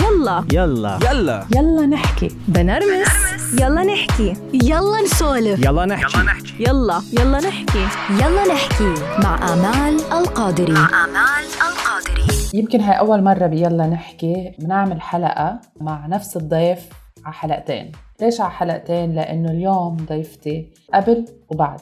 يلا. يلا. يلا. يلا نحكي. بنرمس. يلا نحكي. يلا نسولف. يلا نحكي. يلا يلا نحكي. يلا نحكي. مع آمال القادري. مع آمال القادري. يمكن هاي أول مرة بيلا نحكي بنعمل حلقة مع نفس الضيف على حلقتين. ليش على حلقتين؟ لأنه اليوم ضيفتي قبل وبعد.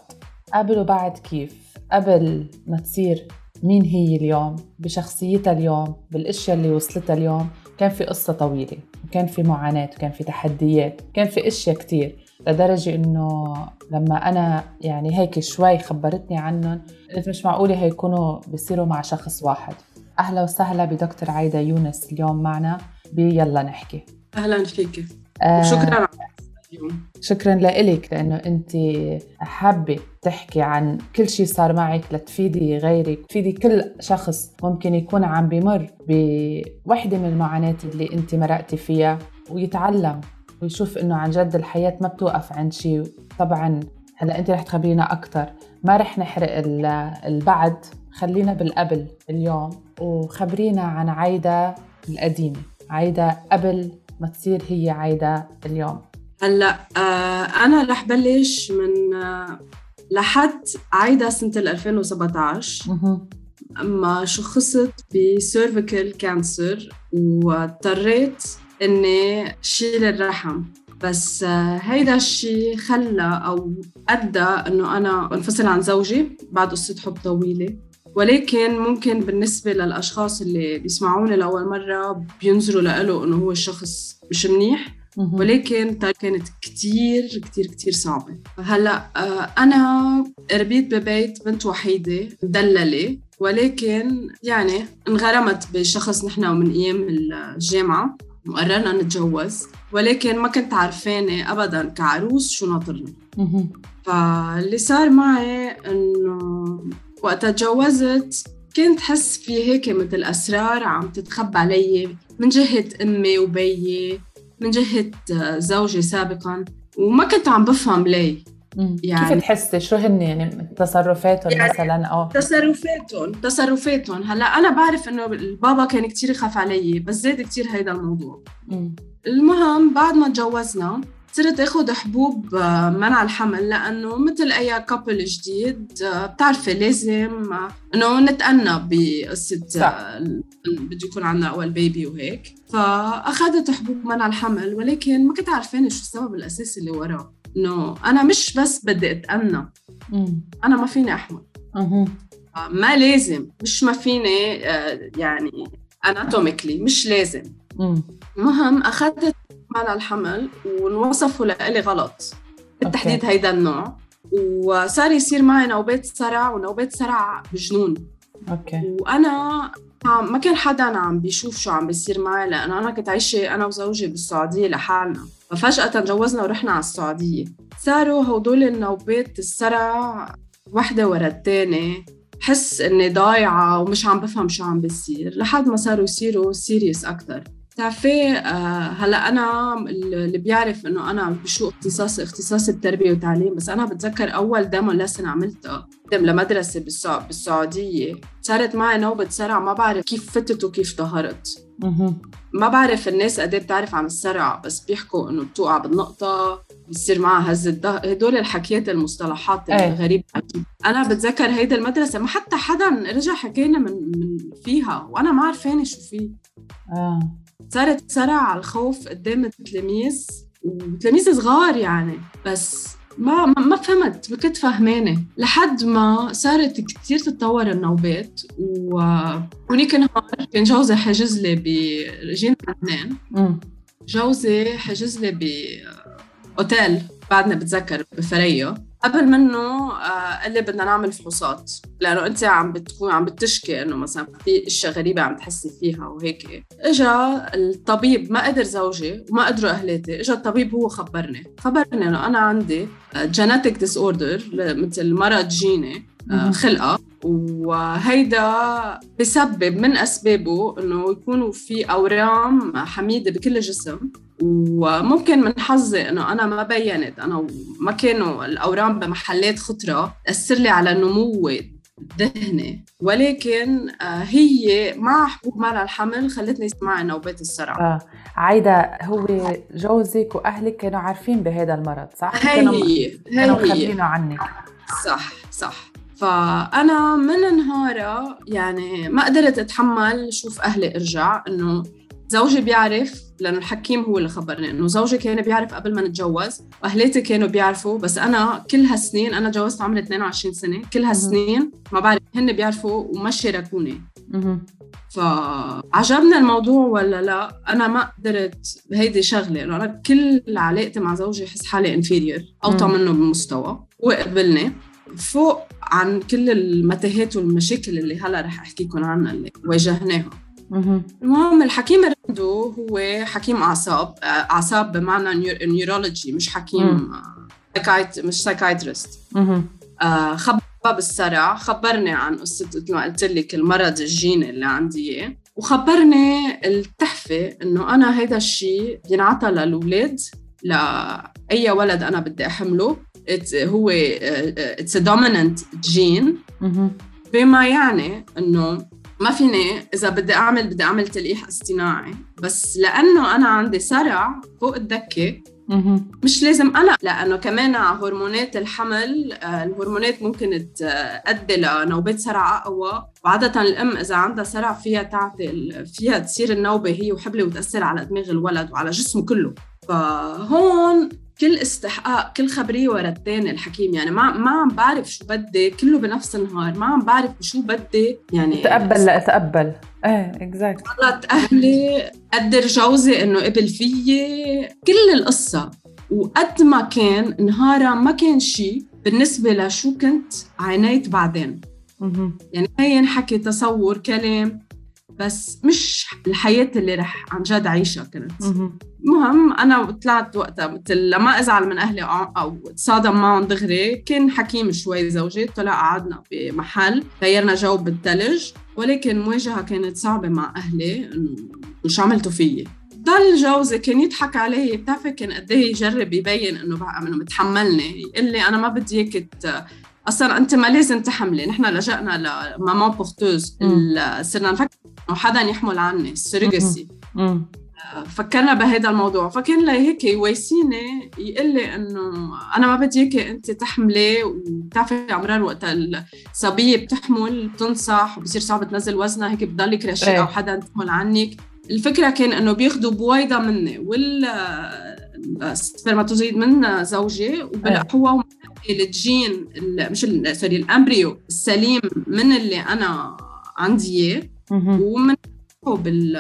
قبل وبعد كيف؟ قبل ما تصير مين هي اليوم؟ بشخصيتها اليوم؟ بالأشياء اللي وصلتها اليوم؟ كان في قصة طويلة وكان في معاناة وكان في تحديات وكان في أشياء كتير لدرجة إنه لما أنا يعني هيك شوي خبرتني عنهم قلت مش معقولة هيكونوا بيصيروا مع شخص واحد. أهلا وسهلا بدكتور عايدة يونس اليوم معنا بيلا نحكي. أهلا فيك. آه وشكرا على اليوم شكرا لإلك لأنه أنت حابة تحكي عن كل شيء صار معك لتفيدي غيرك تفيدي كل شخص ممكن يكون عم بمر بوحدة من المعاناة اللي أنت مرقتي فيها ويتعلم ويشوف إنه عن جد الحياة ما بتوقف عند شيء طبعا هلأ أنت رح تخبرينا أكثر ما رح نحرق ال- البعد خلينا بالقبل اليوم وخبرينا عن عايدة القديمة عايدة قبل ما تصير هي عايدة اليوم. هلا آه أنا رح بلش من آه لحد عايدة سنة 2017 مهم. أما شخصت ب cervical cancer واضطريت إني شيل الرحم بس آه، هيدا الشيء خلى أو أدى إنه أنا أنفصل عن زوجي بعد قصة حب طويلة ولكن ممكن بالنسبة للأشخاص اللي بيسمعوني لأول مرة بينظروا له إنه هو الشخص مش منيح. ولكن كانت كتير كتير كتير صعبة. هلأ آه، أنا ربيت ببيت بنت وحيدة مدللة ولكن يعني انغرمت بشخص نحن من أيام الجامعة وقررنا نتجوز ولكن ما كنت عارفانة أبدا كعروس شو ناطرني. فاللي صار معي إنه وقت تجوزت كنت حس في هيك مثل أسرار عم تتخبى علي من جهة أمي وبيي. من جهة آه، زوجي سابقا وما كنت عم بفهم ليه. يعني- كيف تحسي شو هن يعني تصرفاتهم يعني مثلا؟ أو تصرفاتهم تصرفاتهم. هلأ أنا بعرف إنه البابا كان كتير يخاف علي بس زاد كتير هيدا الموضوع. مم. المهم بعد ما تجوزنا صرت اخذ حبوب آه، منع الحمل لأنه مثل أي كابل جديد آه، بتعرفي لازم آه، إنه نتأنى بقصة بده يكون عندنا أول بيبي وهيك فأخذت حبوب منع الحمل ولكن ما كنت عارفانه شو السبب الأساسي اللي وراه إنه أنا مش بس بدي أتأنى. أنا ما فيني أحمل مهم. ما لازم مش ما فيني يعني اناتوميكلي مش لازم. المهم أخذت منع الحمل وانوصفوا لإلي غلط. بالتحديد هيدا النوع. وصار يصير معي نوبات صرع ونوبات صرع بجنون. okay. وأنا ما كان حدا عم بيشوف شو عم بيصير معي لأنه أنا كنت عايشة أنا وزوجي بالسعودية لحالنا. ففجأة تجوزنا ورحنا على السعودية. صاروا هدول النوبات الصرع وحدة ورا الثانية حس إني ضايعة ومش عم بفهم شو عم بيصير. لحد ما صاروا يصيروا serious أكثر بتعرفي آه هلا أنا اللي بيعرف إنه أنا بشو اختصاصي اختصاصي التربية والتعليم بس أنا بتذكر أول demo لسن عملتها لمدرسة بالسع... بالسعودية. صارت معي نوبة صرع ما بعرف كيف فتت وكيف مهم. ما بعرف الناس قد إيه بتعرف عن الصرع بس بيحكوا إنه بتوقع بالنقطة بيصير معها هزة ظهر هدول الحكيات المصطلحات إيه. الغريبة. أنا بتذكر هيدا المدرسة ما حتى حدا رجع حكينا من, من فيها وأنا ما عارفانة شو فيه. آه. صارت صرع على الخوف قدام التلاميذ وتلاميذ صغار يعني بس ما ما فهمت ما كنت فهمانة لحد ما صارت كتير تتطور النوبات و هونيك نهار كان جوزي حجز لي برجين لبنان. جوزي حجز لي بأوتيل بعدنا بتذكر بفريا قبل منه آه، قال لي بدنا نعمل فحوصات لأنه أنت عم بتكون عم بتشكي إنه مثلا في أشياء غريبة عم تحسي فيها وهيك. إجا الطبيب ما قدر زوجي وما قدروا أهلاتي إجا الطبيب هو خبرني. خبرني إنه أنا عندي genetic disorder مثل مرض جيني آه،. خلقة. وهيدا بسبب من أسبابه إنه يكونوا في أورام حميدة بكل الجسم. وممكن من حظي إنه أنا ما بينت أنا ما كانوا الأورام بمحلات خطرة تأثر لي على نموي دهنة ولكن آه، هي مع حبوب منع الحمل خلتني أسمع نوبات الصرع آه عايدة هو جوزك وأهلك كانوا عارفين بهذا المرض صح؟ هي كانوا هي. كانوا مخبينه عنك. صح صح. فأنا من نهارها يعني ما قدرت أتحمل شوف أهلي أرجع إنه زوجي بيعرف لأنه الحكيم هو اللي خبرني إنه زوجي كان بيعرف قبل ما نتجوز وأهليتي كانوا بيعرفوا بس أنا كل هالسنين أنا تجوزت عمري 22 سنة كل هالسنين ما بعرف هن بيعرفوا وما شاركوني. فعجبني الموضوع ولا لا أنا ما قدرت هيدي شغلة إنه أنا كل علاقتي مع زوجي أحس حالي انفيريور أوطى. منه بالمستوى وقبلني فوق عن كل المتاهات والمشاكل اللي هلأ رح احكي لكم عنها اللي واجهناها. المهم الحكيم رندو هو حكيم أعصاب. أعصاب بمعنى neuro- neurology مش حكيم سايكايت مش psychiatrist. آه، خبر بالصرع خبرني عن قصة مثل ما قلت لك المرض الجيني اللي عندي إياه. وخبرني التحفة إنه أنا هيدا الشيء بينعطى للأولاد لأي ولد أنا بدي أحمله. It هو it's dominant gene. بما يعني إنه ما فيني إذا بدي أعمل بدي أعمل تلقيح اصطناعي. بس لأنه أنا عندي صرع فوق الدكة. مهم. مش لازم أنا لأنه كمان هرمونات الحمل آه، الهرمونات ممكن تؤدي لنوبات صرع أقوى. وعادة الأم إذا عندها صرع فيها تعطي فيها تصير النوبة هي وحبلة وتأثر على دماغ الولد وعلى جسمه كله. فهون كل استحقاق كل خبرية ورا الثاني الحكيم. يعني ما ما عم بعرف شو بدي كله بنفس النهار. ما عم بعرف شو بدي يعني تقبل لا تقبل إيه اكزاكت غلط أهلي قدر جوزي إنه قبل فيي. كل القصة. وقد ما كان نهارها ما كان شيء بالنسبة لشو كنت عانيت بعدين. يعني هي ينحكي تصور كلام. بس مش الحياة اللي رح عن جد عيشها كنت. المهم أنا طلعت وقتها مثل لما أزعل من أهلي أو- أو تصادم معهم دغري كان حكيم شوي زوجي طلع قعدنا بمحل غيرنا جو بالثلج ولكن المواجهة كانت صعبة مع أهلي مش عملتوا فيي. ضل جوزي كان يضحك علي بتعرفي كان قد إيه يجرب يبين إنه بقى إنه متحملني يقول لي أنا ما بدي اياك أصلا أنت ما لازم تحملي. نحن لجأنا لماما بورتوز صرنا نفكر إنه حدا يحمل عني ال surrogacy مم. فكرنا بهذا الموضوع. فكان لي هيك يواسيني يقول لي إنه أنا ما بدي اياك أنت تحملي وبتعرفي عمران وقت الصبية بتحمل بتنصح وبصير صعب تنزل وزنها هيك بضلك رشيقه إيه. أو حدا تحمل عنك. الفكرة كان إنه بياخذوا بويضة مني وال spermatozoïde من زوجي وبلقحوها الجين ال- مش سوري الأمبريو السليم من اللي أنا عندي إياه. ومن بال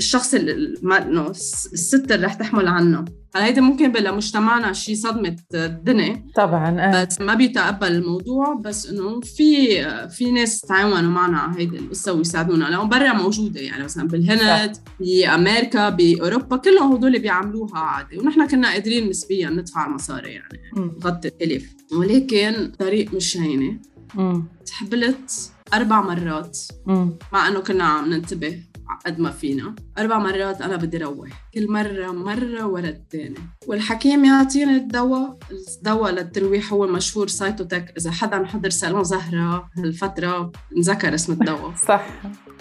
الشخص إنه الست اللي رح تحمل عنه. هلا هيدي ممكن بلا مجتمعنا شي صدمة الدنيا طبعا إيه. بس ما بيتقبل الموضوع بس إنه في في ناس تعاونوا معنا على هيدي القصة ويساعدونا. لأنه برا موجودة يعني مثلا بالهند بأمريكا بأوروبا كلهم هدول بيعملوها عادي. ونحن كنا قادرين نسبيا ندفع المصاري يعني. نغطي التكاليف ولكن طريق مش هينة. مم. تحبلت أربع مرات. مم. مع إنه كنا عم ننتبه. قد ما فينا. أربع مرات أنا بدي روح. كل مرة مرة ورا الثانية والحكيم يعطيني الدواء. الدواء للترويح هو المشهور سايتوتك إذا حدا حضر سالون زهرة هالفترة نذكر اسم الدواء. صح.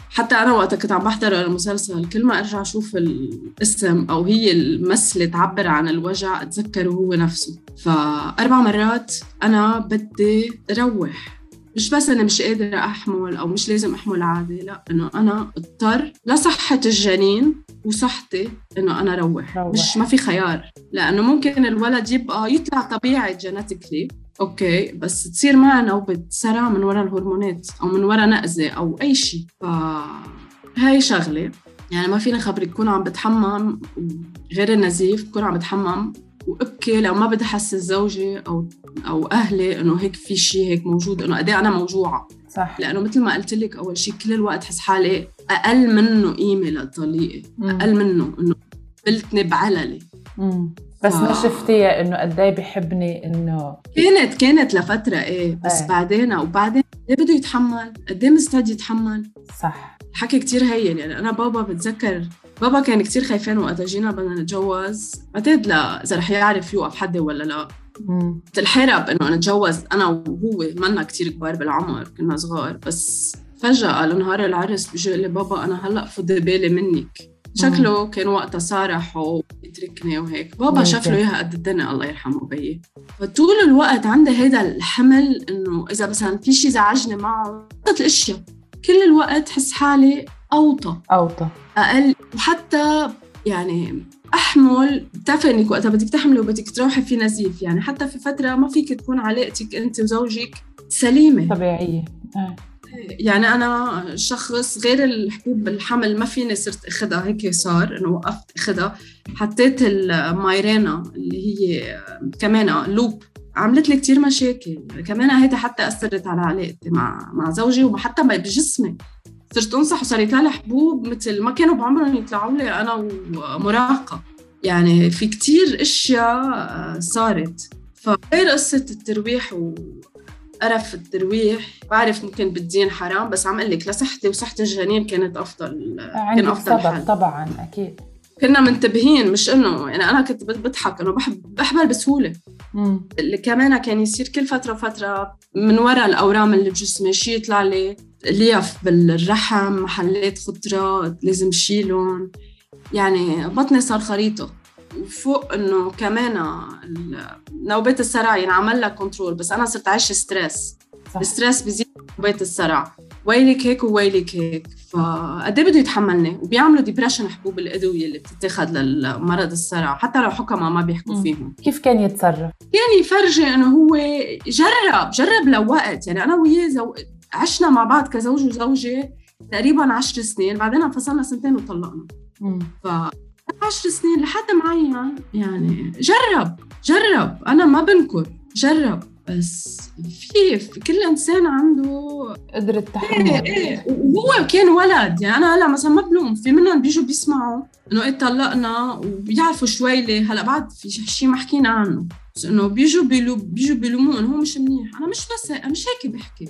حتى أنا وقت كنت عم بحضر المسلسل. كل ما أرجع أشوف الاسم أو هي الممثله تعبر عن الوجع اتذكره هو نفسه. فأربع مرات أنا بدي روح. مش بس اني مش قادرة أحمل أو مش لازم أحمل عادي لا إنه أنا اضطر لصحة الجنين وصحتي إنه أنا روح روح. مش ما في خيار لأنه ممكن الولد يبقى يطلع طبيعي genetically okay بس تصير معنا نوبة صرع من وراء الهرمونات أو من وراء نقزة أو أي شيء ف هاي شغلة يعني ما فيني خبرك كون عم بتحمم غير النزيف بكون عم بتحمم وابكي لو ما بدي احسس زوجي أو أو أهلي إنه هيك في شيء هيك موجود إنه قد إيه أنا موجوعة صح لأنه مثل ما قلت لك أول شيء كل الوقت حس حالي أقل منه قيمة لطليقي. أقل منه إنه قبلتني بعللي. بس ما آه. شفتيها إنه قد إيه بحبني إنه كانت كانت لفترة إيه بس إيه. بعدين وبعدين ليه بده يتحمل قد إيه مستعد يتحمل صح الحكي كتير هين يعني أنا بابا بتذكر بابا كان كتير خايفين وقت جينا بدنا نتجوز. بعتقد لا إذا رح يعرف يوقف حدي ولا لا. الحرب إنه نتجوز أنا وهو منا كتير كبار بالعمر كنا صغار. بس فجأة لنهار العرس بيجي لي بابا أنا هلأ فضي بالي منك. شكله كان وقتها صارح ويتركني وهيك. بابا. شاف له إياها قد الدنيا الله يرحمه بيي فطول الوقت عندي هيدا الحمل إنه إذا مثلا في شيء زعجني معه الأشياء. كل الوقت حس حالي أوطى. أوطى. أقل. وحتى يعني أحمل بتعرفي وقتها بدك تحملي وبدك تروحي في نزيف يعني. حتى في فترة ما فيك تكون علاقتك أنت وزوجك سليمة. طبيعية. آه. يعني أنا شخص غير الحبوب الحمل ما فيني صرت أخذها هيك صار إنه وقفت أخذها. حطيت المايرينا اللي هي كمان لوب. عملت لي كثير مشاكل. كمان هيدا حتى أثرت على علاقتي مع مع زوجي وحتى بجسمي. صرت أنصح وصار يطلع لي حبوب مثل ما كانوا بعمرهم يطلعوا لي أنا ومراهقه يعني في كتير أشياء صارت. فغير قصة الترويح و قرف الترويح. بعرف ممكن بالدين حرام بس عم أقول لك لصحتي وصحة الجنين كانت أفضل كان أفضل حل. طبعا أكيد. كنا منتبهين مش إنه يعني أنا كنت بضحك إنه بحب بحبل بسهولة. مم. اللي كمان كان يصير كل فترة وفترة من وراء الأورام اللي بجسمي شيء يطلع لي ليف بالرحم محلات خطرة لازم شيلهم. يعني بطني صار خريطة. وفوق إنه كمان نوبات الصرع ينعمل لها control بس أنا صرت عايشة stress. ال stress بيزيد نوبات الصرع. ويلك هيك وويلك هيك. فقد إيه بده يتحملني؟ وبيعملوا depression حبوب الأدوية اللي بتتاخذ للمرض الصرع. حتى لو حكماء ما بيحكوا. فيهم. كيف كان يتصرف؟ يعني يفرجي إنه هو جرب جرب لوقت. يعني أنا وياه زو... عشنا مع بعض كزوج وزوجة تقريبا عشر سنين بعدين انفصلنا سنتين وطلقنا. ف عشر سنين لحد معين يعني جرب جرب. أنا ما بنكر جرب. بس في, في كل إنسان عنده قدرة إيه تحمل إيه. وهو كان ولد. يعني أنا هلأ مثلا ما بلوم في منهم بيجوا بيسمعوا إنه إيه طلقنا وبيعرفوا شوي ليه. هلأ بعد في شيء ما حكينا عنه. بس إنه بيجوا بيلو بيجوا بيلوموه إنه هو مش منيح. أنا مش بس أنا مش هيك بحكي.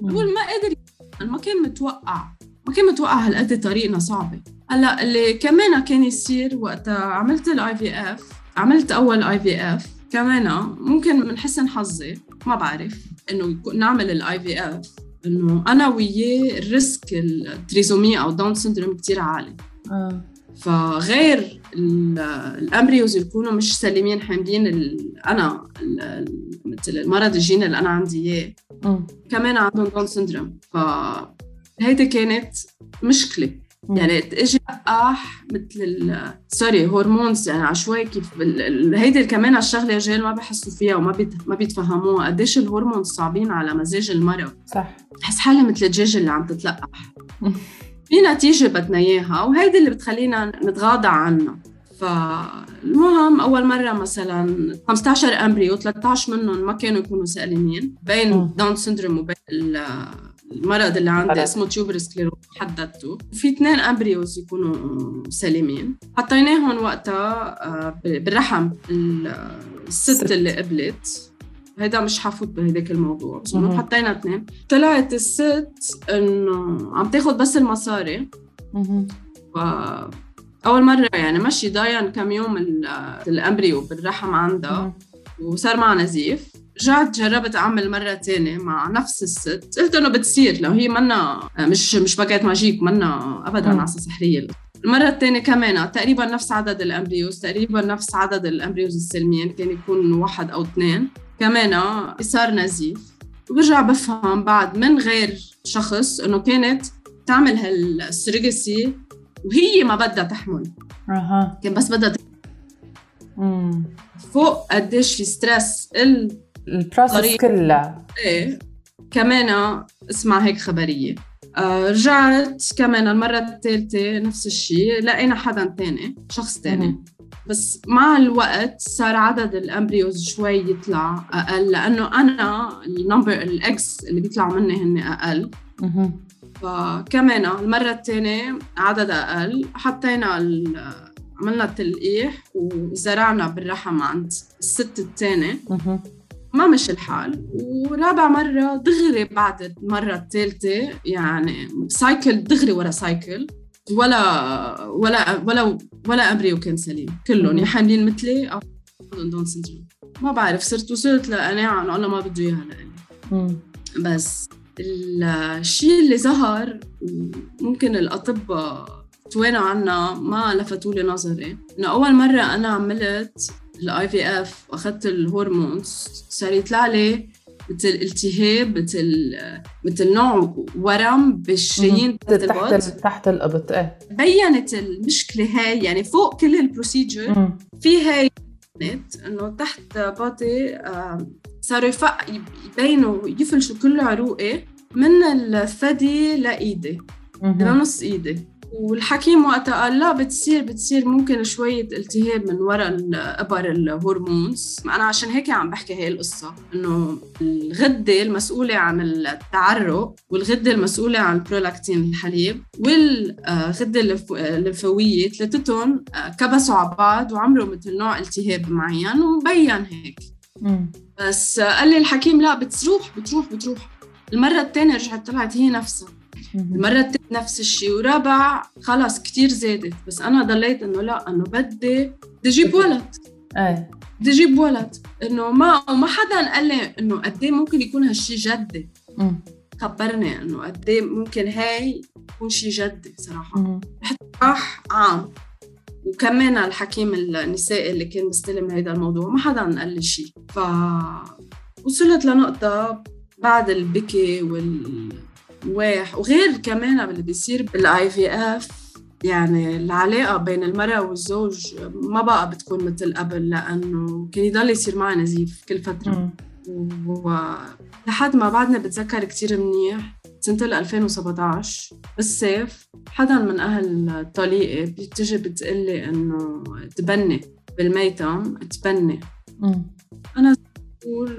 بقول ما يتحمل، ما كان متوقع. ما كان متوقع هالقد طريقنا صعبة. هلأ اللي كمان كان يصير وقتها عملت ال IVF عملت أول IVF كمان ممكن من حسن حظي ما بعرف إنه نعمل ال IVF إنه أنا وياه ال risk ال trisomy أو Down syndrome كتير عالي. آه. فغير ال- ال embryos يكونوا مش سليمين حاملين أنا مثل المرض الجيني اللي أنا عندي إياه. كمان عندهم Down syndrome فهيدي كانت مشكلة. مم. يعني أجي لقاح مثل ال- sorry hormones. يعني عشوائي كيف هيدي كمان الشغلة الرجال ما بحسوا فيها وما بيت ما بيتفهموها. قديش ال hormones صعبين على مزاج المرأة صح. بحس حالي مثل الدجاجة اللي عم تتلقح. في نتيجة بدنا إياها وهيدي اللي بتخلينا نتغاضى عنها فالمهم أول مرة مثلا 15 embryo 13 منهم ما كانوا يكونوا سالمين بين. Down syndrome وبين ال- المرض اللي عندي. اسمه tuberous sclerosis حددته وفي اثنين embryos يكونوا سليمين حطيناهم وقتها آه، بالرحم ال- الست الست. اللي قبلت هيدا مش حفوت بهداك الموضوع بس انه. حطينا اثنين طلعت الست إنه عم تاخد بس المصاري. ف أول مرة يعني مشي ضاين كم يوم ال- ال embryo بالرحم عندها. وصار معها نزيف رجعت جربت أعمل مرة تانية مع نفس الست قلت إنه بتصير لو هي منا مش مش باكيت ماجيك منا ابدا. عصا سحرية المرة الثانية كمان تقريبا نفس عدد ال embryos تقريبا نفس عدد ال embryos السليمين كان يكون واحد أو اثنين كمان صار نزيف. وبرجع بفهم بعد من غير شخص إنه كانت تعمل هال surrogacy وهي ما بدها تحمل. أها. كان بس بدها مم. فوق قديش في stress ال ال process. كلها. إيه. كمان اسمع هيك خبرية. آه رجعت كمان المرة الثالثة نفس الشيء لقينا حدا تاني شخص تاني. مهم. بس مع الوقت صار عدد ال embryos شوي يطلع أقل لأنه أنا ال number of eggs اللي بيطلعوا مني هن أقل. فكمان المرة الثانية عدد أقل حطينا عملنا التلقيح وزرعنا بالرحم عند الست الثانية مهم. ما مشي الحال ورابع مرة دغري بعد المرة الثالثة يعني cycle دغري ورا cycle ولا ولا ولا ولا embryo كان سليم. كلهم يا حاملين مثلي أو عندهم Down syndrome ما بعرف صرت وصلت لقناعه انه الله ما بده إياها لإلي بس الشيء اللي ظهر ممكن الأطباء توانوا عنا ما لفتوا لي نظري إنه أول مرة أنا عملت ال IVF واخذت ال hormones صار يطلع لي مثل التهاب مثل مثل نوع ورم بالشرايين تحت تحت الباط إيه. بينت المشكلة هاي يعني فوق كل ال procedure في هاي إنه تحت باطي صاروا يبينوا يفلشوا كل عروقي من الثدي لإيدي لنص إيدي. والحكيم وقتها قال لا بتصير بتصير ممكن شوية التهاب من وراء أبر الهرمونز. أنا عشان هيك عم بحكي هي القصة إنه الغدة المسؤولة عن التعرق والغدة المسؤولة عن البرولاكتين الحليب والغدة الليمفاوية ثلاثتهم كبسوا على بعض وعملوا مثل نوع التهاب معين ومبين هيك. بس قال لي الحكيم لا بتروح بتروح بتروح. المرة الثانية رجعت طلعت هي نفسها. المرة الثانية نفس الشيء ورابع خلص كتير زادت. بس أنا ضليت إنه لا إنه بدي بدي أجيب ولد. إيه. بدي أجيب ولد. إنه ما وما حدا قال لي إنه قد إيه ممكن يكون هالشيء جدي. خبرني إنه قد إيه ممكن هاي يكون شيء جدي صراحة. رحت راح عام. وكمان الحكيم النسائي اللي كان مستلم هذا الموضوع ما حدا قال لي شيء. ف وصلت لنقطة بعد البكي وال واح. وغير كمان اللي بيصير بالآي في إف يعني العلاقة بين المرأة والزوج ما بقى بتكون مثل قبل لأنه كان يضل يصير معي نزيف كل فترة. لحد ما بعدني بتذكر كتير منيح سنة 2017 بالصيف حدا من أهل طليقي بتجي بتقلي إنه تبني بالميتم تبني. أنا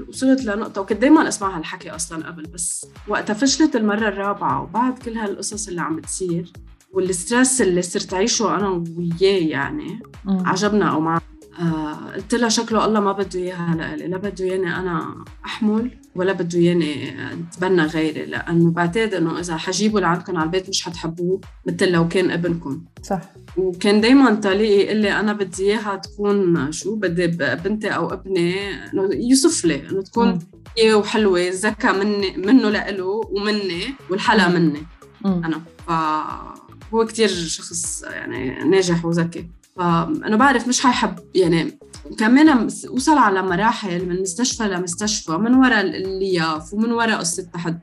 وصلت لنقطة وكنت دايما اسمع هالحكي أصلا قبل بس وقتها فشلت المرة الرابعة وبعد كل هالقصص اللي عم بتصير والستريس اللي صرت أعيشه أنا وياه يعني مم. عجبنا أو ما آه قلت لها شكله الله ما بده إياها لإلي لا بده إياني أنا أحمل ولا بده اياني اتبنى غيري لأنه بعتقد إنه إذا حجيبه لعندكم على البيت مش حتحبوه مثل لو كان ابنكم. صح. وكان دايما طليقي يقول لي أنا بدي إياها تكون شو؟ بدي بنتي أو ابني إنه يوصف لي إنه تكون هي وحلوة الزكاه مني منه لإله ومني والحلا مني. مم. أنا. فهو كتير شخص يعني ناجح وذكي. فأنا بعرف مش حيحب يعني كمان وصل على مراحل من مستشفى لمستشفى من وراء ال IVF ومن وراء قصة تحت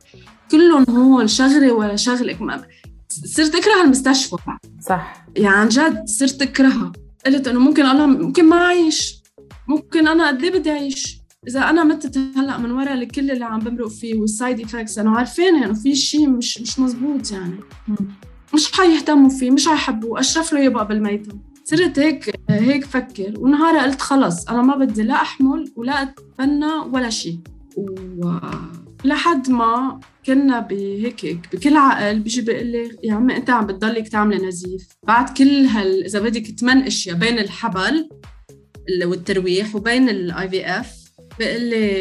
كلهم هون شغلة ولا شغلة صرت أكره المستشفى صح. يعني عن جد صرت أكرهها. قلت إنه ممكن الله ممكن ما أعيش. ممكن أنا قد إيه بدي أعيش؟ إذا أنا متت هلأ من وراء كل اللي عم بمرق فيه وال side effects أنا عارفين إنه في شيء مش مش مزبوط يعني. مش حيهتموا فيه مش حيحبوه أشرف لي يبقى بالميتم صرت هيك هيك فكر. ونهارها قلت خلص أنا ما بدي لا أحمل ولا اتبنى ولا شيء ولحد ما كنا بهيك بكل عقل بيجي بيقول لي يا عمي أنت عم بتضلك تعملي نزيف. بعد كل هال إذا بدك ثمان أشياء بين الحبل والترويح وبين ال IVF بيقول لي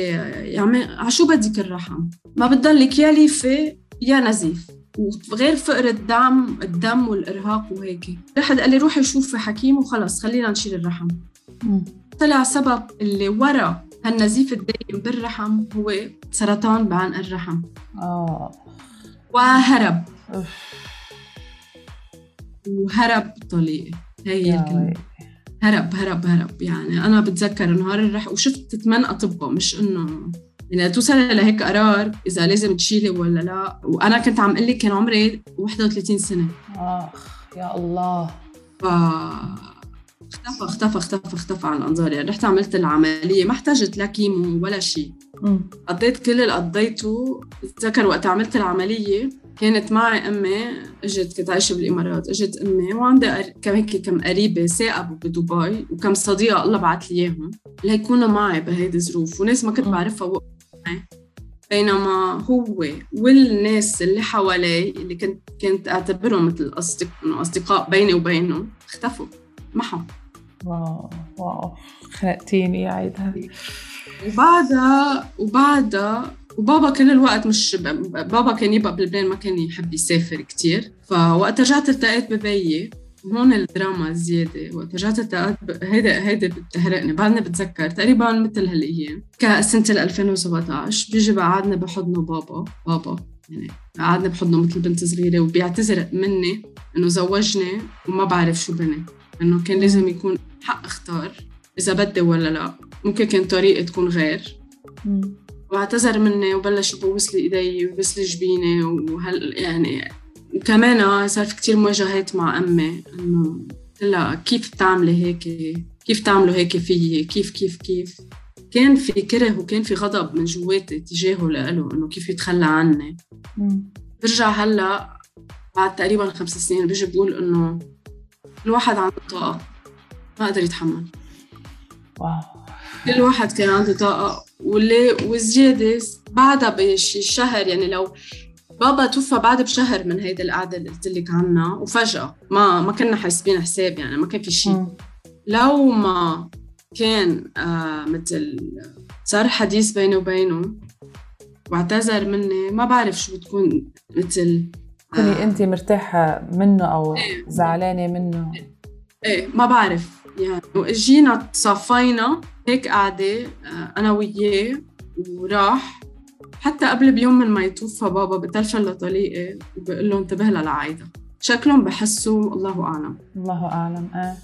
يا عمي عا شو بدك الرحم؟ ما بتضلك يا ليفة يا نزيف. وغير فقر الدم الدم والإرهاق وهيك. رحت قال لي روحي شوفي حكيم وخلص خلينا نشيل الرحم. طلع سبب اللي ورا هالنزيف الدائم بالرحم هو سرطان بعنق الرحم. آه. وهرب. وهرب طليقي هي الكلمة هرب هرب هرب. يعني أنا بتذكر نهار الرح وشفت ثمان أطباء مش إنه يعني توصل لهيك قرار إذا لازم تشيلي ولا لا. وأنا كنت عم أقول لك كان عمري 31 سنة. آخ يا الله. ف اختفى اختفى اختفى اختفى عن الانظار يعني رحت عملت العملية ما احتاجت لا كيمو ولا شيء. قضيت كل اللي قضيته. بتذكر وقت عملت العملية كانت معي أمي إجت كنت عايشة بالإمارات إجت أمي وعندي كم هيك كم قريبة ثاقبوا بدبي وكم صديقة الله بعث لي إياهم ليكونوا معي بهيدي الظروف. وناس ما كنت بعرفها بينما هو والناس اللي حوالي اللي كنت كنت أعتبرهم مثل اصدقاء أصدقاء بيني وبينهم اختفوا. محوا واو واو. خنقتيني يا عيدها وبعدها وبعدها وبابا كل الوقت مش بابا كان يبقى بلبنان ما كان يحب يسافر كتير. فوقت رجعت التقيت ببيي. هون الدراما زيادة وقت رجعت التقيت هيدا هيدا بتهرقني. بعدني بتذكر تقريبا مثل هالأيام. كسنة 2017 بيجي بعدنا بحضنه بابا بابا يعني قعدنا بحضنه مثل بنت صغيرة وبيعتذر مني إنه زوجني وما بعرف شو بني. إنه كان لازم يكون حق أختار إذا بدي ولا لا. ممكن كان طريقة تكون غير. واعتذر مني وبلش يبوس لي إيدي ويبوس لي جبيني وهل يعني وكمان صار في كتير مواجهات مع أمي إنه لها كيف بتعملي هيك؟ كيف تعملوا هيك فيي كيف كيف كيف؟ كان في كره وكان في غضب من جواتي تجاهه لإله إنه كيف يتخلى عني. برجع هلأ بعد تقريبا خمس سنين بيجي بقول إنه الواحد عنده طاقة ما قدر يتحمل. واو. كل واحد كان عنده طاقة واللي وزيادة بعدها بشي شهر يعني لو بابا توفى بعد بشهر من هيدي القعدة اللي قلت لك عنها وفجأة. ما ما كنا حاسبين حساب يعني ما كان في شيء. لو ما كان آه مثل صار حديث بيني وبينه واعتذر مني ما بعرف شو بتكون مثل كوني آه انت مرتاحة منه أو إيه. زعلانة منه؟ إيه ما بعرف يعني. وإجينا تصافينا هيك قاعدة آه، أنا وياه وراح. حتى قبل بيوم من ما يتوفى بابا بتلفن لطليقي وبقول له انتبه لها لعايدة شكلهم بحسوا الله أعلم. الله أعلم آه.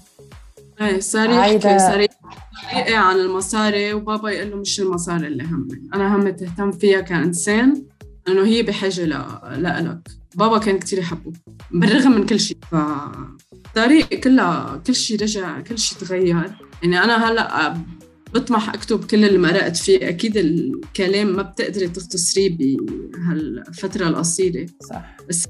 إيه صار يحكي صار يحكي عن المصاري وبابا يقول له مش المصاري اللي همي. أنا همي تهتم فيها كإنسان إنه هي بحاجة لإلك. بابا كان كتير يحبه بالرغم من كل شيء. ف طريق كلها كل شيء رجع كل شيء تغير. يعني أنا هلأ بطمح أكتب كل اللي مرقت فيه. أكيد الكلام ما بتقدري تختصريه بهالفترة القصيرة. صح. بس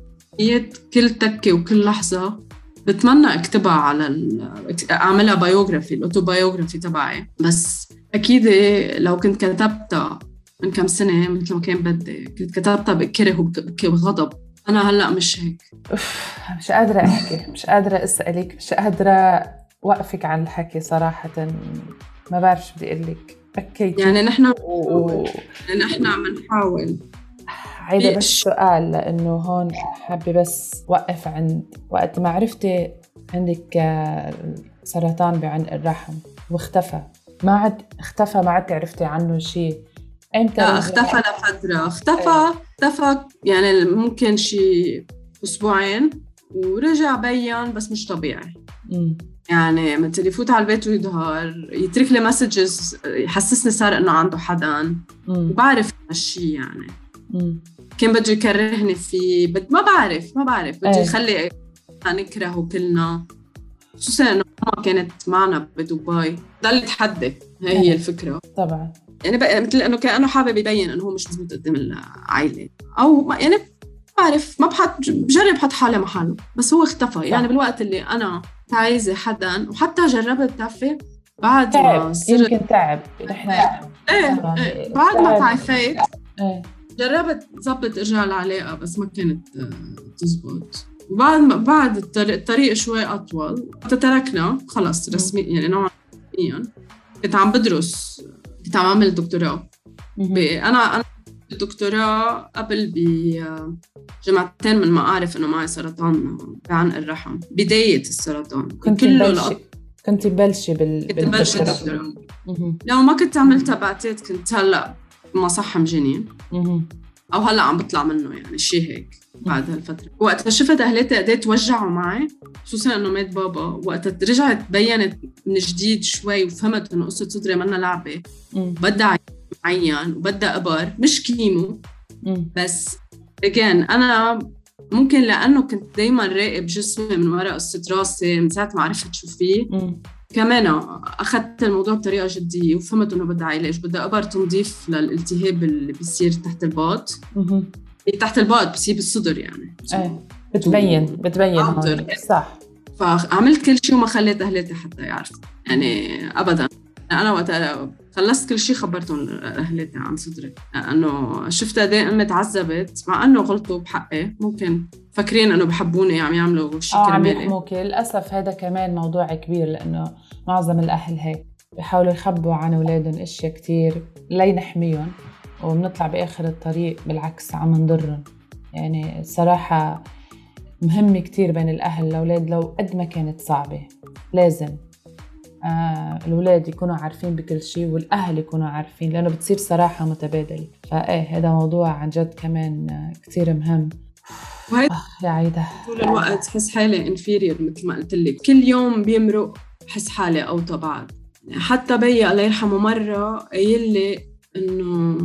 كل تكة وكل لحظة بتمنى أكتبها على ال... أعملها biography ال autobiography تبعي. بس أكيد لو كنت كتبتها من كم سنة مثل ما كان بدي كنت كتبتها بكره وبغضب. أنا هلأ مش هيك. مش قادرة أحكي مش قادرة أسألك مش قادرة وقفك عن الحكي صراحة. ما بعرف شو بدي أقول لك. بكيت. يعني نحن و... نحن عم نحاول. هيدا بس سؤال لأنه هون حابة بس وقف عند وقت ما عرفتي عندك آه، سرطان بعنق الرحم واختفى. ما عاد اختفى ما عاد عرفتي عنه شيء إمتى اختفى لفترة. اختفى إيه. اختفى يعني ممكن شي أسبوعين ورجع بين بس مش طبيعي. مم. يعني مثل يفوت على البيت ويظهر يترك لي مسجز يحسسني صار إنه عنده حدا وبعرف هالشيء يعني. مم. كان بده يكرهني فيه بد... ما بعرف ما بعرف. بده إيه. يخلي نكرهه كلنا. خصوصا إنه ماما كانت معنا بدبي. ضل يتحدى هي هي إيه. الفكرة. طبعا. يعني بقى مثل إنه كانه حابب يبين إنه هو مش مزبوط قدام العائلة. أو ما يعني بعرف ما بحط بجرب حط حالي محله بس هو اختفى. يعني بالوقت اللي أنا عايزه حدا وحتى جربت تعرفي بعد تعب ما صرت يمكن تعب. نحن إيه, إيه بعد ما تعافيت إيه. جربت ظبط ارجع العلاقة بس ما كانت آه، تزبط. وبعد ما بعد الطريق, الطريق شوي أطول تركنا خلص رسميا يعني نوعا رسميا كنت عم بدرس كنت عم أعمل دكتوراه. أنا أنا الدكتوراه قبل بجمعتين من ما أعرف إنه معي سرطان بعنق الرحم بداية السرطان. كنت كله كنت بلشي بال كنت بلشي الدكتوراه لو ما كنت عملتها بعتقد كنت هلأ مصحم جنين. أو هلأ عم بطلع منه يعني شيء هيك بعد هالفترة. وقت شفت أهلاتي قد توجعوا معي خصوصا إنه مات بابا. وقت رجعت بينت من جديد شوي وفهمت إنه قصة صدري منا لعبة. بدها معين وبدها أبر مش كيمو بس اجين أنا ممكن لأنه كنت دائما راقب جسمي من وراء قصه راسي من ساعة ما عرفت شو فيه. كمان أخذت الموضوع بطريقة جدية وفهمت إنه بدها علاج بدها أبر تنظيف للالتهاب اللي بيصير تحت الباط. تحت الباط بصير بالصدر يعني. إيه. بتبين بتبين صح. فعملت كل شيء وما خليت أهلاتي حتى يعرفوا. يعني ابدا. أنا وقت خلصت كل شيء خبرتهم اهلتي عن صدري لأنه شفت قد أمي تعذبت مع إنه غلطوا بحقي. ممكن فاكرين إنه بحبوني عم يعملوا شيء آه عم للأسف هذا كمان موضوع كبير لأنه معظم الأهل هيك بيحاولوا يخبوا عن أولادهم إشياء كثير لينحميهم وبنطلع بآخر الطريق بالعكس عم نضرهم. يعني الصراحه مهم كتير بين الأهل الأولاد لو قد ما كانت صعبة. لازم. آه الأولاد يكونوا عارفين بكل شيء والأهل يكونوا عارفين لأنه بتصير صراحة متبادلة. فإيه هذا موضوع عن جد كمان آه، كتير مهم. وهيدا آه يا عيدة طول الوقت حس حالي انفيريور مثل ما قلت لك. كل يوم بيمرق بحس حالي اوطى بعد حتى بيي الله يرحمه مرة قايل لي إنه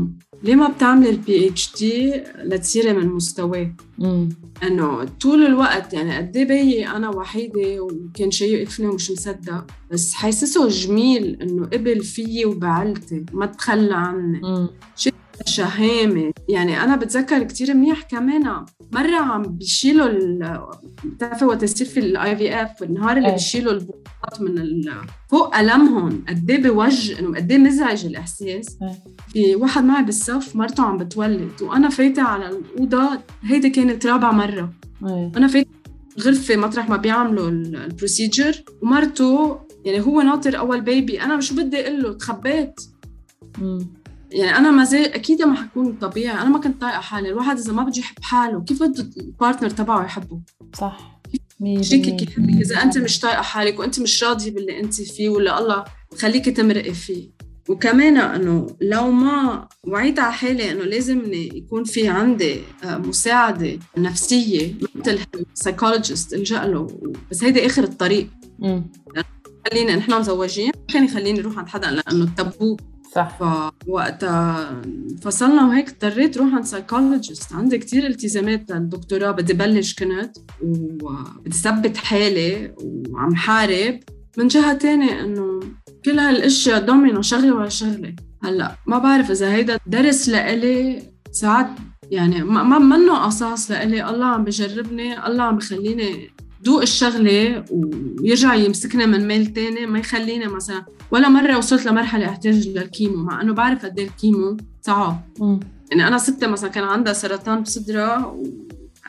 ليه ما بتعملي ال PhD لتصيري من مستواه؟ إنه طول الوقت يعني قد إيه أنا وحيدة وكان شايفني ومش مصدق بس حاسسه جميل إنه قبل فيي وبعلتي ما تخلى عني. شيء شهامة. يعني أنا بتذكر كتير منيح كمان مرة عم بيشيلوا بتعرفي وقت يصير في ال IVF النهار اللي إيه. بيشيلوا البويضات من فوق ألمهم قد إيه بوجه إنه قد إيه مزعج الإحساس. إيه. في واحد معي بالصف مرته عم بتولد وأنا فايتة على الأوضة هيدي كانت رابع مرة. إيه. أنا فايتة غرفة مطرح ما بيعملوا ال procedure ومرته يعني هو ناطر أول baby أنا مش بدي أقول له؟ تخبيت. يعني أنا ما زي أكيد ما حكون طبيعي. أنا ما كنت طايقة حالي. الواحد إذا ما بده يحب حاله كيف بده ال partner تبعه يحبه؟ صح. شريكك يحبك إذا أنت مش طايقة حالك وأنت مش راضية باللي أنت فيه ولا الله خليكي تمرقي فيه. وكمان إنه لو ما وعيت على حالي إنه لازم يكون في عندي آه، مساعدة نفسية مثل psychologist إلجأ له. بس هيدي آخر الطريق. خلينا نحن مزوجين. كان يخليني أروح عند حدا لأنه التابو صح. فوقتها فصلنا وهيك اضطريت روح عند psychologist عندي كتير التزامات للدكتوراه بدي بلش كنت وبدي ثبت حالي وعم حارب. من جهة تانية إنه كل هالأشياء دومينو شغلة ورا شغلة. هلأ ما بعرف إذا هيدا درس لإلي ساعات يعني ما منه قصاص لإلي الله عم بجربني الله عم بخليني دوق الشغلة ويرجع يمسكنا من ميل تاني ما يخلينا مثلا ولا مرة وصلت لمرحلة أحتاج لل chemo مع إنه بعرف قد إيه ال chemo صعب. يعني أنا ستي مثلا كان عندها سرطان بصدرها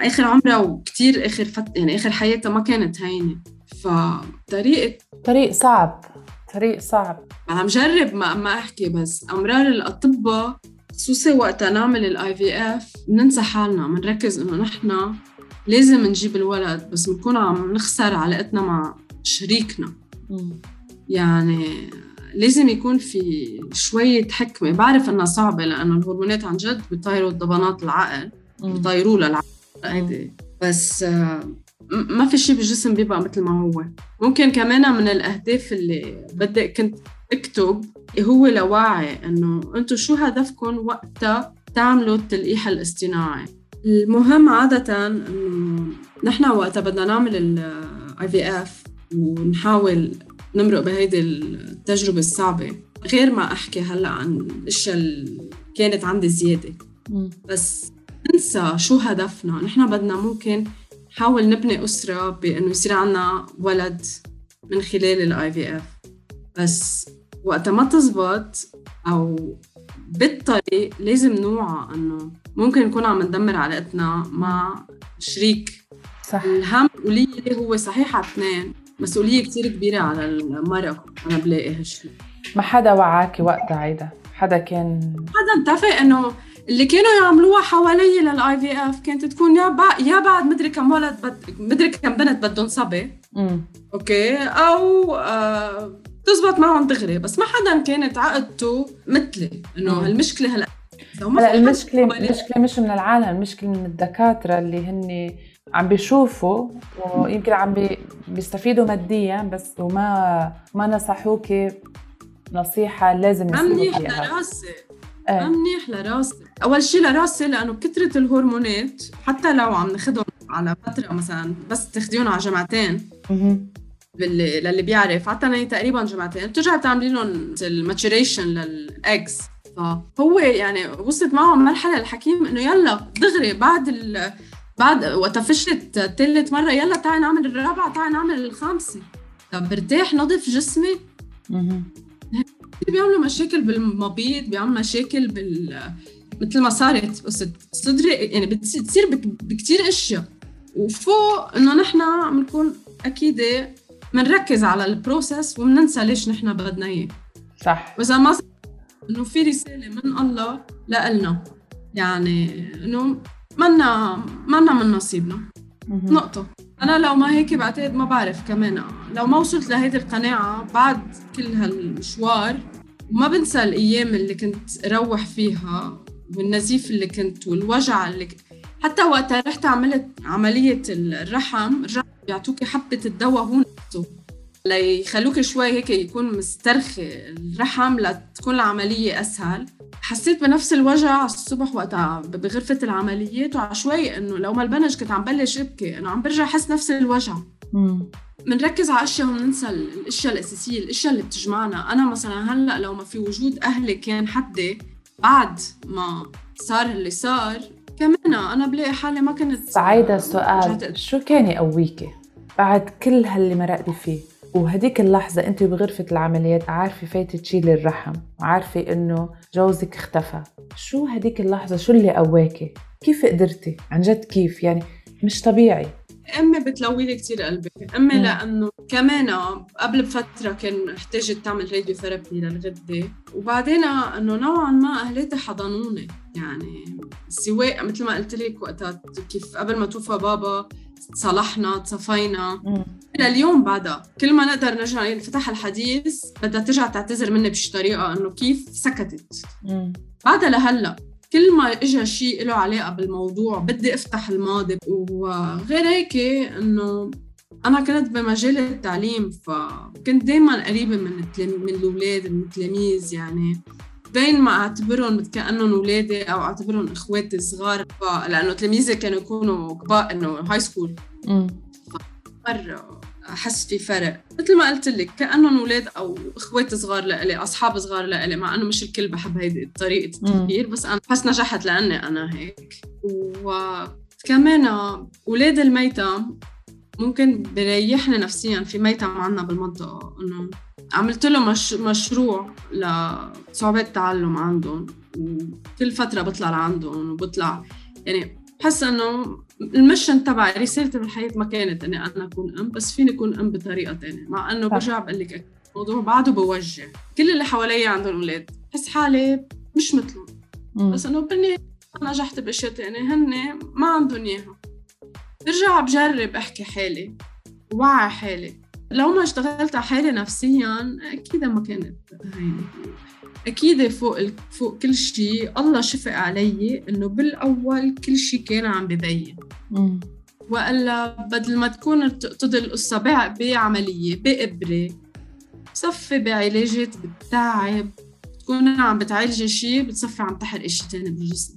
اخر عمرها وكثير آخر فت... يعني آخر حياتها ما كانت هينة. فطريقة طريق صعب طريق صعب. عم جرب ما ما أحكي بس. أمرار الأطباء خصوصي وقتها نعمل ال IVF بننسى حالنا بنركز إنه نحن لازم نجيب الولد بس بنكون عم نخسر علاقتنا مع شريكنا. يعني لازم يكون في شوية حكمة. بعرف إنها صعبة لأنه الهرمونات عن جد بيطيروا ضبانات العقل بيطيروا للعقل. بس آه، ما في شيء بالجسم بيبقى مثل ما هو. ممكن كمان من الأهداف اللي بدي كنت أكتب هو لوعي إنه أنتم شو هدفكم وقتها تعملوا التلقيح الاصطناعي. المهم عادة إنه نحن وقتها بدنا نعمل ال IVF ونحاول نمرق بهيدي التجربة الصعبة غير ما أحكي هلأ عن الأشياء اللي كانت عندي زيادة. بس ننسى شو هدفنا. نحن بدنا ممكن نحاول نبني أسرة بأنه يصير عنا ولد من خلال ال IVF بس وقتها ما تزبط أو بالطريق لازم نوعى إنه ممكن نكون عم ندمر علاقتنا مع شريك. صح. الهم مسؤولية هو صحيح على اثنين مسؤولية كتير كبيرة على المرأة أنا بلاقي هالشيء ما حدا وعاكي وقتها عيدا حدا كان حدا اتفق إنه اللي كانوا يعملوها حوالي لل IVF كانت تكون يا بعد يا بعد مدري كم ولد بد... مدري كم بنت بدهم صبي. أوكي أو آه تزبط معهم دغري بس ما حدا كانت عقدته مثلي إنه هالمشكلة هلا. هلا المشكلة المشكلة مش من العالم المشكلة من الدكاترة اللي هن عم بيشوفوا ويمكن عم بي بيستفيدوا ماديا بس وما ما نصحوك نصيحة لازم يسووا منيح لراسي. إيه. منيح لراسي. أول شيء لراسي لأنه كثره الهرمونات حتى لو عم ناخذهم على فترة مثلا بس تاخذيهم على جمعتين. باللي للي بيعرف. حتى تقريبا جمعتين بترجع تعملي لهم ال maturation لل eggs. فهو يعني وصلت معهم مرحلة الحكيم إنه يلا دغري بعد ال... بعد وقت فشلت ثالث مرة يلا تعي نعمل الرابعة تعي نعمل الخامسة. طب برتاح نظف جسمي. بيعملوا مشاكل بالمبيض بيعملوا مشاكل بال مثل ما صارت قصة صدري يعني بتصير بكثير أشياء. وفوق إنه نحن بنكون أكيد بنركز على البروسس وبننسى ليش نحن بدنا إياه. صح. وإذا ما إنه في رسالة من الله لنا يعني إنه منا منا من نصيبنا. نقطة. أنا لو ما هيك بعتقد ما بعرف كمان. لو ما وصلت لهيدي القناعة بعد كل هالمشوار وما بنسى الأيام اللي كنت أروح فيها والنزيف اللي كنت والوجع اللي كنت حتى وقتها رحت عملت عملية الرحم رجعوا بيعطوكي حبة الدواء هون. ليخلوك شوي هيك يكون مسترخي الرحم لتكون العملية أسهل. حسيت بنفس الوجع الصبح وقتها بغرفة العمليات وعشوي إنه لو ما البنج كنت عم بلش أبكي إنه عم برجع أحس نفس الوجع. بنركز على أشياء وبننسى الأشياء الأساسية الأشياء اللي بتجمعنا. أنا مثلا هلأ لو ما في وجود أهلي كان حدي بعد ما صار اللي صار كمان أنا بلاقي حالي ما كنت سعيدة سؤال شو كان يقويكي؟ بعد كل هاللي مرقتي فيه. وهديك اللحظة أنت بغرفة العمليات عارفة فايتة تشيلي الرحم وعارفة إنه جوزك اختفى. شو هديك اللحظة؟ شو اللي قواكي؟ كيف قدرتي؟ عن جد كيف؟ يعني مش طبيعي. امي بتلوي لي كثير قلبي. امي مم. لأنه كمان قبل بفترة كان احتاجت تعمل radiotherapy للغدة. وبعدين إنه نوعا ما أهلاتي حضنوني. يعني سواء مثل ما قلت لك وقتها كيف قبل ما توفى بابا تصالحنا تصفينا لليوم بعدها. كل ما نقدر نرجع ينفتح الحديث بدها ترجع تعتذر مني بشي طريقة إنه كيف سكتت. بعدها لهلأ. كل ما اجى شيء له علاقة بالموضوع بدي أفتح الماضي. وغير هيك إنه أنا كنت بمجال التعليم فكنت دائما قريبة من من الأولاد من التلاميذ يعني. بين ما أعتبرهم كأنهم أولادي أو أعتبرهم إخواتي صغار لأنه تلاميذي كانوا يكونوا كبار إنه هاي سكول مره أحس في فرق. مثل ما قلت لك كأنهم أولاد أو إخوات صغار لإلي أصحاب صغار لإلي مع إنه مش الكل بحب هيدي طريقة التفكير بس أنا بحس نجحت لأني أنا هيك. وكمان أولاد الميتم ممكن بريحني نفسيا. في ميتم عنا بالمنطقة إنه عملت له مش مشروع لصعوبات التعلم عندهم وكل فترة بطلع لعندهم وبطلع يعني بحس إنه المشن تبعي رسالتي بالحياة ما كانت إني أنا أكون أم بس فيني أكون أم بطريقة ثانية مع إنه برجع بقول لك الموضوع بعده بوجه كل اللي حوالي عندهم أولاد بحس حالي مش مثلهم. بس إنه بالنهايه نجحت بأشياء ثانية هن ما عندهم إياها. برجع بجرب أحكي حالي وعي حالي. لو ما اشتغلت على حالي نفسيا أكيد ما كانت هينه أكيد فوق فوق كل شيء الله شفق علي إنه بالأول كل شيء كان عم ببين. وإلا بدل ما تكون تقتضي القصة بعملية بإبرة بصفي بعلاجات بتتعب. تكون عم بتعالجي شيء بتصفي عم تحرقي شيء ثاني بالجسم.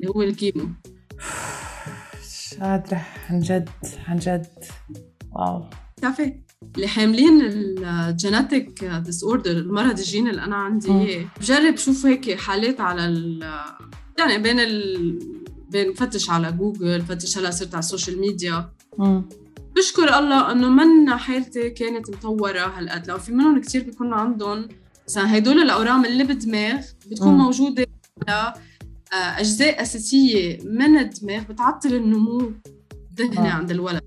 اللي هو ال chemo. مش قادرة عن جد عن جد. واو. بتعرفي؟ اللي حاملين ال genetic disorder المرض الجيني اللي أنا عندي. اياه بجرب شوف هيك حالات على ال يعني بين ال بين فتش على جوجل فتش هلأ صرت على ال social media بشكر الله إنه من حالتي كانت مطورة هالقد. لو في منهم كثير بيكونوا عندهم. مثلا هدول الأورام اللي بالدماغ بتكون مم. موجودة على آه، أجزاء أساسية من الدماغ بتعطل النمو الذهني عند الولد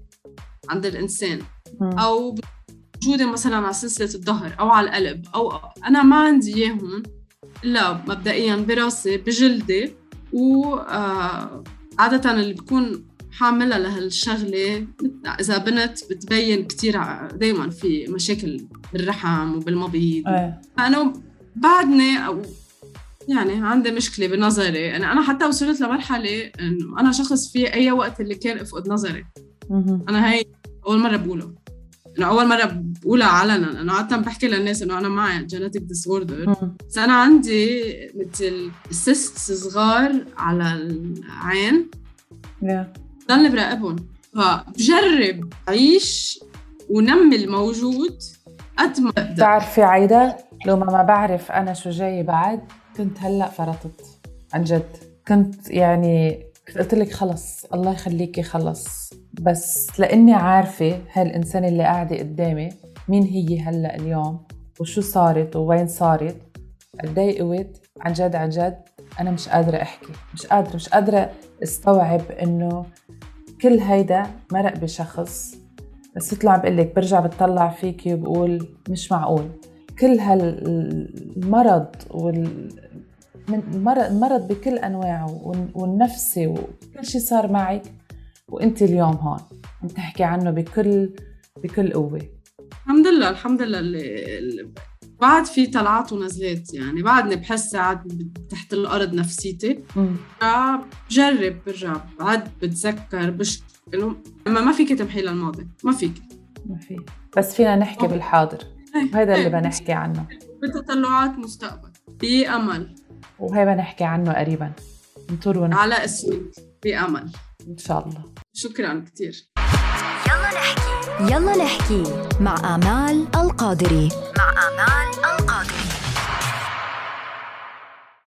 عند الإنسان. أو موجوده مثلا على سلسلة الظهر أو على القلب أو أنا ما عندي إياهم إلا مبدئيا براسي بجلدي و آه، عادة اللي بكون حاملة لهالشغلة إذا بنت بتبين كتير دايما في مشاكل بالرحم وبالمبيض. أيه. أنا بعدني أو يعني عندي مشكلة بنظري. يعني أنا حتى وصلت لمرحلة إنه أنا شخص في أي وقت اللي كان أفقد نظري. أنا هاي أول مرة بقوله. إنه أول مرة بقولها علنا. إنه عاده بحكي للناس إنه أنا معي genetic disorder بس أنا عندي مثل سيست صغار على العين. ضلني براقبهم. فبجرب أعيش ونمي الموجود قد ما بقدر بتعرفي عايده لو ما بعرف أنا شو جاي بعد كنت هلأ فرطت عن جد. كنت يعني قلت لك خلص الله يخليكي خلص. بس لإني عارفة هالانسان اللي قاعدة قدامي مين هي هلأ اليوم وشو صارت ووين صارت. قد إيه قوت؟ عن جد عن جد أنا مش قادرة أحكي. مش قادرة مش قادرة استوعب إنه كل هيدا مرق بشخص. بس يطلع بقول لك برجع بتطلع فيكي وبقول مش معقول. كل هالمرض وال من المرض بكل أنواعه والنفسي وكل شيء صار معك وأنت اليوم هون. عم تحكي عنه بكل بكل قوة. الحمد لله الحمد لله اللي بعد في طلعات ونزلات يعني بعدني بحس ساعات تحت الأرض نفسيتي. بجرب برجع بعد بتذكر بشكل اما ما فيك تمحي للماضي. ما فيك. ما في. بس فينا نحكي بالحاضر. وهذا اللي بنحكي عنه. بتطلعات مستقبل. بأمل. وهي بنحكي عنه قريبا. نطور ونحكي على اسمك بأمل. إن شاء الله. شكرا كثير يلا نحكي. يلا نحكي مع آمال القادري. مع آمال